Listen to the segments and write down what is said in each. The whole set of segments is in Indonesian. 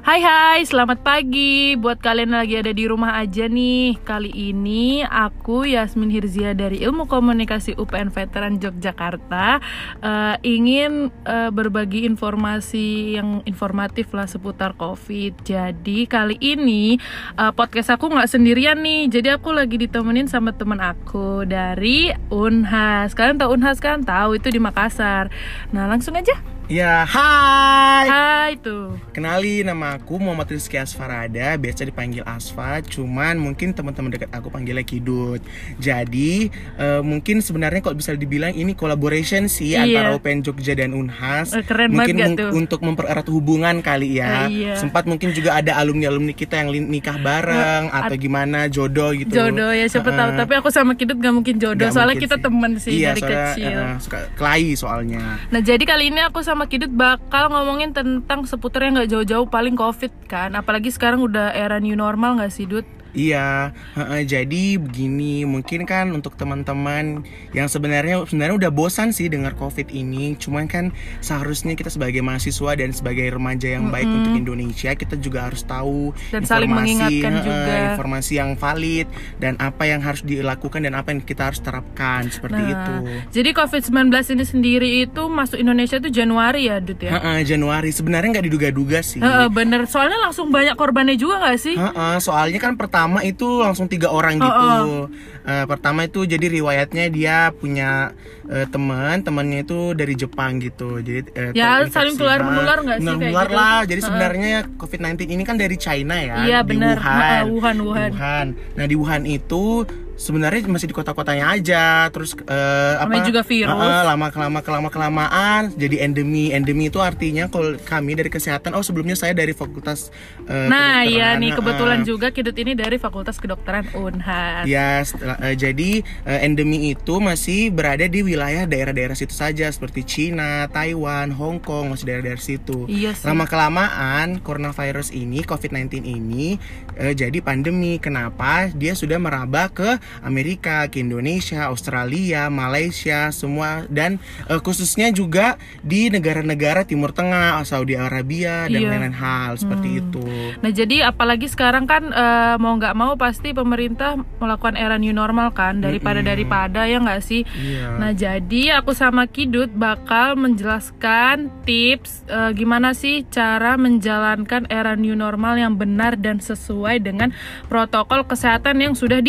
Hai hai, selamat pagi buat kalian lagi ada di rumah aja nih. Kali ini aku Yasmin Hirzia dari Ilmu Komunikasi UPN Veteran Yogyakarta eh, ingin eh, berbagi informasi yang informatif lah seputar COVID. Jadi kali ini eh, podcast aku nggak sendirian nih. Jadi aku lagi ditemenin sama temen aku dari Unhas. Kalian tahu Unhas kan? Tahu itu di Makassar. Nah langsung aja. Ya, hai. Hai tuh. Kenali nama aku Muhammad Rizky Asfarada, biasa dipanggil Asfa, cuman mungkin teman-teman dekat aku panggilnya Kidut. Jadi, eh, mungkin sebenarnya kalau bisa dibilang ini collaboration sih Iya. antara UPN Jogja dan Unhas. Eh, keren mungkin banget gak tuh? untuk mempererat hubungan kali ya. Eh, iya. Sempat mungkin juga ada alumni-alumni kita yang nikah bareng atau gimana jodoh gitu. jodoh ya siapa tahu Heeh. tapi aku sama Kidut gak mungkin jodoh Nggak soalnya mungkin kita sih. temen sih Iya, dari soalnya, kecil eh, suka kelahi soalnya. nah jadi kali ini aku sama Kidut bakal ngomongin tentang seputar yang nggak jauh-jauh paling covid kan. Apalagi sekarang udah era new normal nggak sih Dut Iya, jadi begini mungkin kan untuk teman-teman yang sebenarnya sebenarnya udah bosan sih dengar COVID ini, cuman kan seharusnya kita sebagai mahasiswa dan sebagai remaja yang baik untuk Indonesia kita juga harus tahu Dan saling mengingatkan heeh, juga. informasi yang valid dan apa yang harus dilakukan dan apa yang kita harus terapkan seperti itu. Nah, jadi COVID-19 ini sendiri itu masuk Indonesia itu Januari ya Dut ya Heeh, Januari sebenarnya nggak diduga-duga sih. Heeh, bener soalnya langsung banyak korbannya juga nggak sih Heeh, soalnya kan pertama itu langsung tiga orang gitu. Eh, pertama itu jadi riwayatnya dia punya eh, teman, temannya itu dari Jepang gitu. Jadi eh, Ya, saling tular Ah, menular nggak sih menular gitu? lah. Jadi sebenarnya COVID-19 ini kan dari China ya, Iya, di bener. Wuhan. Heeh, Wuhan, Wuhan. Wuhan. Nah, di Wuhan itu sebenarnya masih di kota-kotanya aja. Terus eh, apa? Juga virus. Heeh, lama kelama kelama kelamaan jadi endemi. Endemi itu artinya kalau kami dari kesehatan, oh sebelumnya saya dari fakultas eh, nah iya kedokteran, nih kebetulan juga Kidut ini dari Fakultas Kedokteran Unhas Ya, setelah- eh, jadi eh, endemi itu masih berada di wilayah daerah-daerah situ saja seperti Cina, Taiwan, Hong Kong, masih daerah-daerah situ. Iya sih. Lama kelamaan coronavirus ini, COVID-19 ini eh, jadi pandemi. Kenapa? Dia sudah merambah ke Amerika, ke Indonesia, Australia, Malaysia, semua dan eh, khususnya juga di negara-negara Timur Tengah, Saudi Arabia dan Iya. lain-lain hal seperti itu. Nah jadi apalagi sekarang kan eh, mau nggak mau pasti pemerintah melakukan era new normal kan daripada daripada ya nggak sih. Iya. Nah jadi aku sama Kidut bakal menjelaskan tips eh, gimana sih cara menjalankan era new normal yang benar dan sesuai dengan protokol kesehatan yang sudah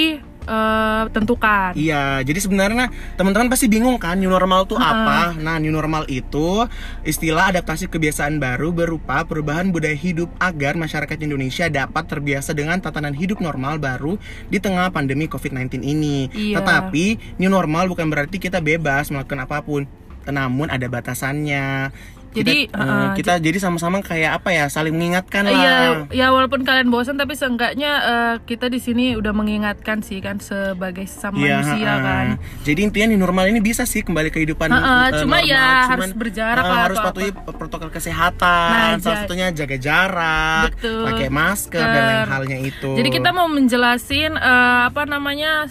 ditentukan. Iya, jadi sebenarnya teman-teman pasti bingung kan new normal itu apa? Nah, new normal itu istilah adaptasi kebiasaan baru berupa perubahan budaya hidup agar masyarakat Indonesia dapat terbiasa dengan tatanan hidup normal baru di tengah pandemi COVID-19 ini. Iya. Tetapi new normal bukan berarti kita bebas melakukan apa pun, namun ada batasannya. Jadi, kita, eh, uh, kita jadi sama-sama kayak apa ya, saling mengingatkan lah. Iya, ya walaupun kalian bosan tapi seenggaknya eh, kita di sini udah mengingatkan sih kan sebagai sesama Iya, manusia ha-ha. kan. Jadi intinya new normal ini bisa sih kembali kehidupan Ha-ha, eh, cuma normal. ya Cuman, harus berjarak eh, lah harus patuhi protokol kesehatan. Nah, Salah satunya jaga jarak, Betul. pakai masker dan lain halnya itu. Jadi kita mau menjelasin eh, apa namanya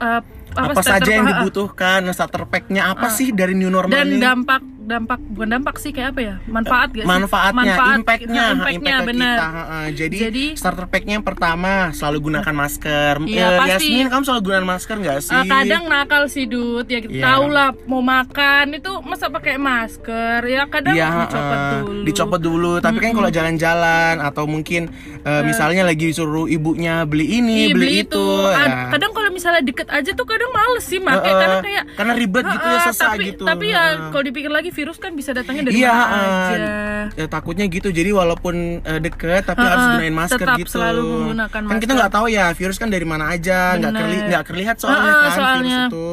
eh, apa, starter saja yang dibutuhkan, starter pack-nya apa sih dari new normal dan ini? dampak dampak bukan dampak sih kayak apa ya manfaat gak sih manfaatnya, Manfaat, impactnya, ha, impactnya impact benar. Jadi, Jadi- starter pack-nya yang pertama selalu gunakan masker. Iya, Eh, pasti. Yasmin, kamu selalu gunakan masker nggak sih? Eh, kadang nakal sih Dut ya kita Iya. tahu lah mau makan itu masa pakai masker ya kadang Iya, dicopot eh, dulu dicopot dulu. Tapi kan kalau jalan-jalan atau mungkin eh, misalnya lagi disuruh ibunya beli ini, Iya, beli, itu, Kad- ya. kadang kalau misalnya deket aja tuh kadang males sih make Eh, eh, karena kayak karena ribet gitu ya "Ah, susah tapi, gitu. tapi ya kalau dipikir lagi virus kan bisa datangnya dari Iya, mana eh, aja eh, takutnya gitu. Jadi walaupun eh, deket tapi Ha-ha, harus gunain masker tetap gitu. selalu menggunakan Kan kita masker. nggak tahu ya virus kan dari mana aja, nggak nggak terlihat soalnya Ha-ha, kan soalnya. virus itu.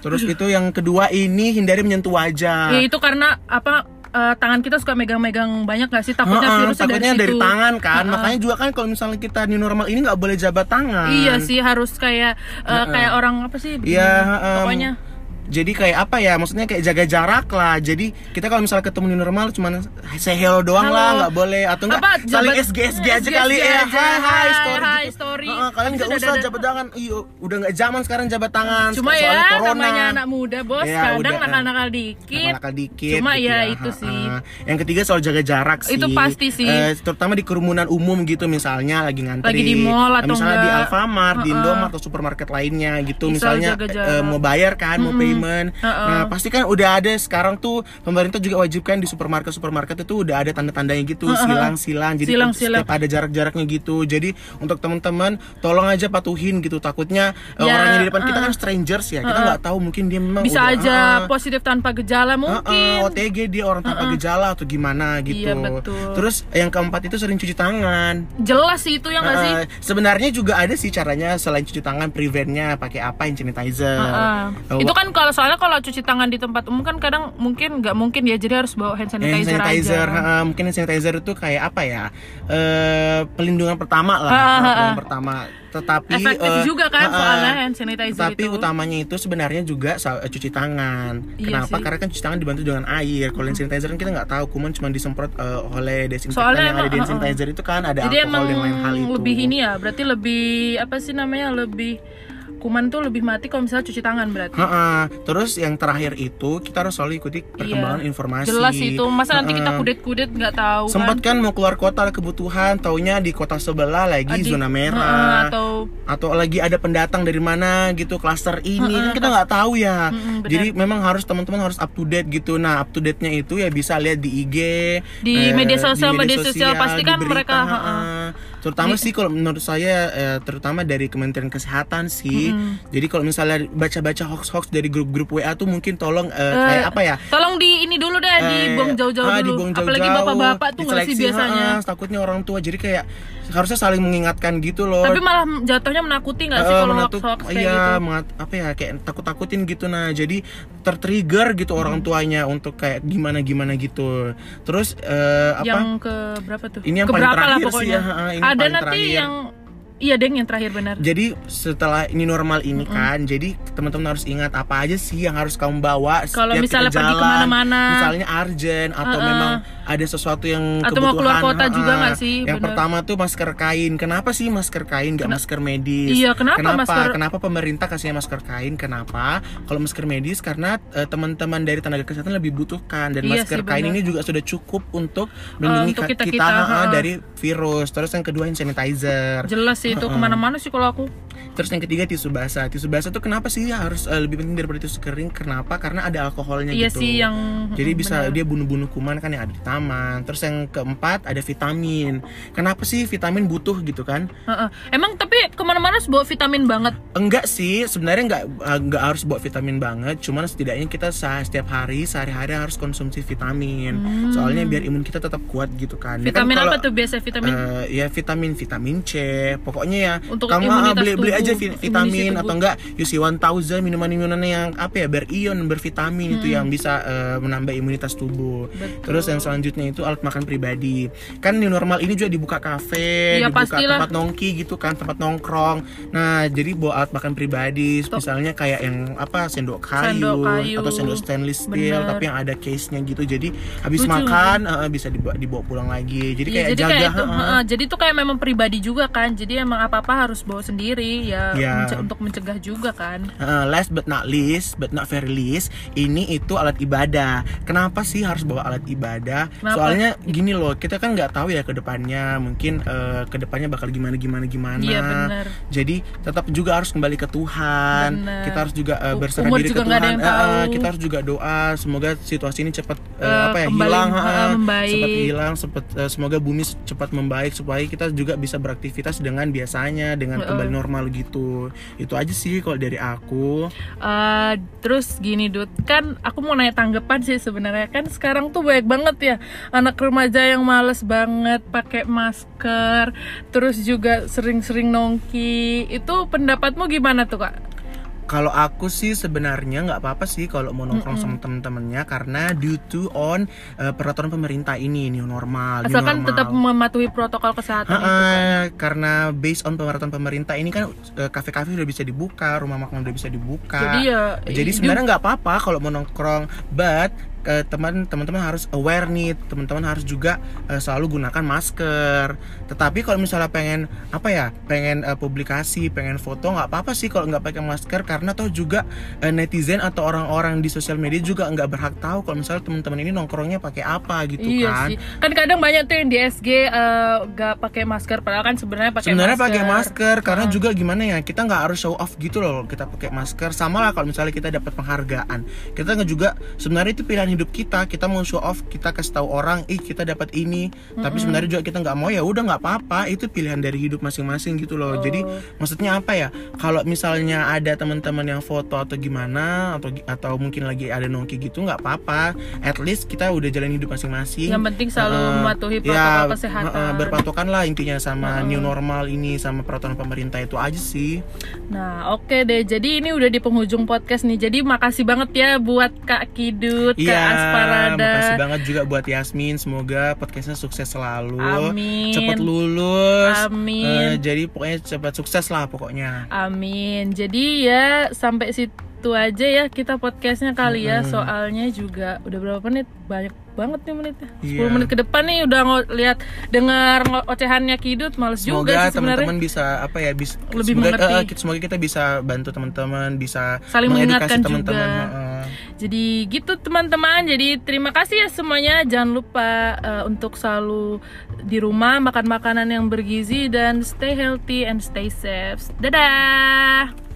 Terus itu yang kedua ini hindari menyentuh wajah. ya itu karena apa eh, tangan kita suka megang-megang banyak gak sih takutnya Ha-ha, virusnya takutnya dari, dari, situ. tangan kan. Ha-ha. Makanya juga kan kalau misalnya kita new normal ini nggak boleh jabat tangan. Iya sih harus kayak eh, kayak orang apa sih? Iya, Pokoknya jadi kayak apa ya maksudnya kayak jaga jarak lah jadi kita kalau misalnya ketemu di normal cuman say hello doang Halo. lah nggak boleh atau enggak Apa, saling SG SG aja SG kali ya hai hai story hai, gitu. story. Heeh, kalian nggak Itu usah jabat tangan iyo udah nggak zaman sekarang jabat tangan Cuma ya corona. namanya anak muda bos, Ya, kadang udah, nakal-nakal dikit. nakal dikit Cuma gitu ya itu Heeh. sih. yang ketiga soal jaga jarak sih Itu pasti sih. Eh, terutama di kerumunan umum gitu misalnya lagi ngantri Lagi di mall atau misalnya di. Alfamart di Heeh. Indomaret atau supermarket lainnya gitu misalnya eh, mau bayar kan mau payment Heeh. nah pasti kan udah ada sekarang tuh pemerintah juga wajibkan di supermarket supermarket itu udah ada tanda-tandanya gitu silang silang jadi Silang, silang. setiap ada jarak-jaraknya gitu jadi untuk teman-teman tolong aja patuhin gitu takutnya eh, Ya, orang yang di depan kita heeh. kan strangers ya kita nggak tahu mungkin dia memang Bisa udah, aja heeh. positif tanpa gejala mungkin. OTG dia orang tanpa gejala atau gimana gitu. Iya, betul. Terus yang keempat itu sering cuci tangan. Jelas sih itu ya nggak sih? Heeh, sebenarnya juga ada sih caranya selain cuci tangan preventnya pakai apa hand sanitizer. Heeh. Eh, itu kan kalau soalnya kalau cuci tangan di tempat umum kan kadang mungkin nggak mungkin ya jadi harus bawa hand hand sanitizer, sanitizer, aja. heeh, mungkin hand sanitizer itu kayak apa ya? Eh pelindungan pertama lah, Heeh, pelindungan pertama. Tetapi Efektif eh, juga kan heeh, soalnya hand sanitizer Tapi itu. utamanya itu sebenarnya juga eh, cuci tangan. Iya Kenapa? sih. Karena kan cuci tangan dibantu dengan air. Kalau hand sanitizer kan kita nggak tahu, kuman cuma disemprot eh, oleh desinfektan Soalnya yang ada di hand sanitizer itu kan ada Jadi alkohol emang dan lain hal itu. lebih ini ya, berarti lebih apa sih namanya lebih kuman tuh lebih mati kalau misalnya cuci tangan berarti. Heeh. Terus yang terakhir itu kita harus selalu ikuti perkembangan informasi. Iya. Jelas itu, masa nanti kita kudet-kudet nggak tahu Sempat kan? kan mau keluar kota ada kebutuhan, taunya di kota sebelah lagi Adik- zona merah. atau atau lagi ada pendatang dari mana gitu klaster ini kan kita nggak tahu ya benar. jadi memang harus teman-teman harus up to date gitu nah up to date nya itu ya bisa lihat di IG Di eh, media sosial, di media sosial, pasti di kan mereka, ha-ha. ha-ha. terutama sih kalau menurut saya eh, terutama dari Kementerian Kesehatan sih jadi kalau misalnya baca-baca hoax-hoax dari grup-grup WA tuh mungkin tolong eh, kayak apa ya Tolong di ini dulu deh, Eh, dibuang jauh-jauh ah, dulu. dibuang Apalagi jauh-jauh, bapak-bapak tuh nggak sih biasanya. ha-ha, takutnya orang tua jadi kayak harusnya saling mengingatkan gitu loh Tapi malah jatuhnya menakuti nggak sih Eh, kalau menatut- hoax-hoax kayak iya, gitu? mengat- apa ya kayak takut-takutin gitu nah jadi tertrigger gitu Hmm. orang tuanya untuk kayak gimana gimana gitu terus eh, apa Yang ke berapa tuh? Ini yang ke paling berapa lah terakhir sih pokoknya. ya, ini Ada nanti terakhir. yang Iya deng yang terakhir benar. jadi setelah ini normal ini kan jadi teman-teman harus ingat apa aja sih yang harus kamu bawa Kalau misalnya kita pergi ke mana-mana. misalnya urgent atau Uh-uh. memang ada sesuatu yang Atau mau keluar kebutuhan, kota ha-ha. juga nggak sih? yang Bener. pertama tuh masker kain kenapa sih masker kain nggak masker medis Iya, kenapa kenapa masker- kenapa pemerintah kasihnya masker kain kenapa kalau masker medis karena eh, teman-teman dari tenaga kesehatan lebih butuhkan dan Iya masker sih, kain bener. ini juga sudah cukup untuk melindungi untuk ka- kita-kita, ha-ha, ha. dari virus terus yang kedua hand sanitizer Jelas sih itu ke mana-mana sih kalau aku. Terus yang ketiga tisu basah. Tisu basah tuh kenapa sih harus eh, lebih penting daripada tisu kering? Kenapa? Karena ada alkoholnya Iya gitu. sih yang Jadi bisa benar. dia bunuh-bunuh kuman kan yang ada di taman. Terus yang keempat ada vitamin. Kenapa sih vitamin butuh gitu kan? Heeh. Emang tapi ke mana-mana harus bawa vitamin banget. Enggak sih, sebenarnya enggak eh, enggak harus bawa vitamin banget. Cuman setidaknya kita setiap hari sehari-hari harus konsumsi vitamin. Soalnya biar imun kita tetap kuat gitu kan. Ya kan Hmm. Vitamin kalau- apa tuh biasa vitamin? Eh, ya vitamin vitamin C pokoknya ya Untuk kamu ah, beli beli aja vitamin atau enggak UC 1000 minuman-minuman yang apa ya berion bervitamin itu yang bisa eh, menambah imunitas tubuh Hmm. Betul. terus yang selanjutnya itu alat makan pribadi kan new normal ini juga dibuka kafe Iya, dibuka pastilah. tempat nongki gitu kan tempat nongkrong nah jadi bawa alat makan pribadi misalnya kayak yang apa sendok kayu, Sendok kayu. atau sendok stainless steel Bener. tapi yang ada case nya gitu jadi habis Lucu. makan eh, bisa dibawa, dibawa pulang lagi jadi Iya, kayak jadi jaga kayak itu, heeh. heeh, jadi itu kayak memang pribadi juga kan. Jadi emang apa-apa harus bawa sendiri ya Iya. mence- untuk mencegah juga kan. Uh, last but not least, but not very least, ini itu alat ibadah. Kenapa sih harus bawa alat ibadah? Kenapa? Soalnya gini loh, kita kan nggak tahu ya ke depannya, mungkin uh, ke depannya bakal gimana gimana gimana. Iya, bener. Jadi tetap juga harus kembali ke Tuhan. Bener. Kita harus juga uh, berserah umur diri ke juga ada Tuhan. Uh, uh, kita harus juga doa, semoga situasi ini cepat uh, Uh, apa ya kembali, hilang, uh, uh, membaik. cepat hilang, cepat uh, semoga bumi cepat membaik supaya kita juga bisa beraktivitas dengan biasanya, dengan Uh-uh. kembali normal gitu. Itu aja sih kalau dari aku. Eh, terus gini Dut, kan aku mau nanya tanggapan sih sebenarnya kan sekarang tuh banyak banget ya anak remaja yang males banget pakai masker, terus juga sering-sering nongki. Itu pendapatmu gimana tuh kak? Kalau aku sih sebenarnya nggak apa-apa sih kalau mau nongkrong sama temen-temennya karena due to on uh, peraturan pemerintah ini new normal. new Asalkan normal. tetap mematuhi protokol kesehatan itu. kan. Ha-ha, karena based on peraturan pemerintah ini kan uh, kafe-kafe udah bisa dibuka, rumah makan udah bisa dibuka. Jadi ya Jadi sebenarnya nggak apa-apa kalau mau nongkrong, but eh, teman teman-teman harus aware nih, teman-teman harus juga eh, selalu gunakan masker. Tetapi kalau misalnya pengen apa ya, pengen eh, publikasi, pengen foto nggak apa-apa sih kalau nggak pakai masker karena toh juga netizen atau orang-orang di sosial media juga nggak berhak tahu kalau misalnya teman-teman ini nongkrongnya pakai apa gitu iya kan. sih. Kan kadang banyak tuh yang di SG nggak pakai masker padahal kan sebenarnya pakai sebenarnya masker. pakai masker karena juga gimana ya kita nggak harus show off gitu loh kita pakai masker sama lah kalau misalnya kita dapat penghargaan kita nggak juga sebenarnya itu pilihan hidup kita kita mau show off kita kasih tahu orang ih kita dapat ini tapi sebenarnya juga kita nggak mau ya udah nggak apa-apa itu pilihan dari hidup masing-masing gitu loh jadi maksudnya apa ya kalau misalnya ada teman-teman yang foto atau gimana atau atau mungkin lagi ada nongki gitu nggak apa-apa at least kita udah jalan hidup masing-masing Yang penting selalu Heeh. mematuhi Ya, protokol kesehatan. heeh, berpatokan lah intinya sama new normal ini sama peraturan pemerintah itu aja sih. Nah, oke deh. Jadi ini udah di penghujung podcast nih. Jadi makasih banget ya buat Kak Kidut, Kak Iya, Asparada. makasih banget juga buat Yasmin. Semoga podcastnya sukses selalu. Amin. Cepet lulus. Amin. Eh, jadi pokoknya cepat sukses lah pokoknya. Amin. Jadi ya sampai situ aja ya kita podcastnya kali ya. Soalnya juga udah berapa menit? Banyak banget nih menitnya. 10 Iya. menit ke depan nih udah lihat dengar ocehannya Kidut males juga Semoga sih sebenarnya. teman-teman bisa apa ya bisa Lebih semoga, mengerti. eh, eh, semoga kita bisa bantu teman-teman, bisa Saling mengingatkan teman-teman. juga. heeh. Jadi gitu teman-teman. Jadi terima kasih ya semuanya. Jangan lupa uh, untuk selalu di rumah makan makanan yang bergizi dan stay healthy and stay safe. Dadah.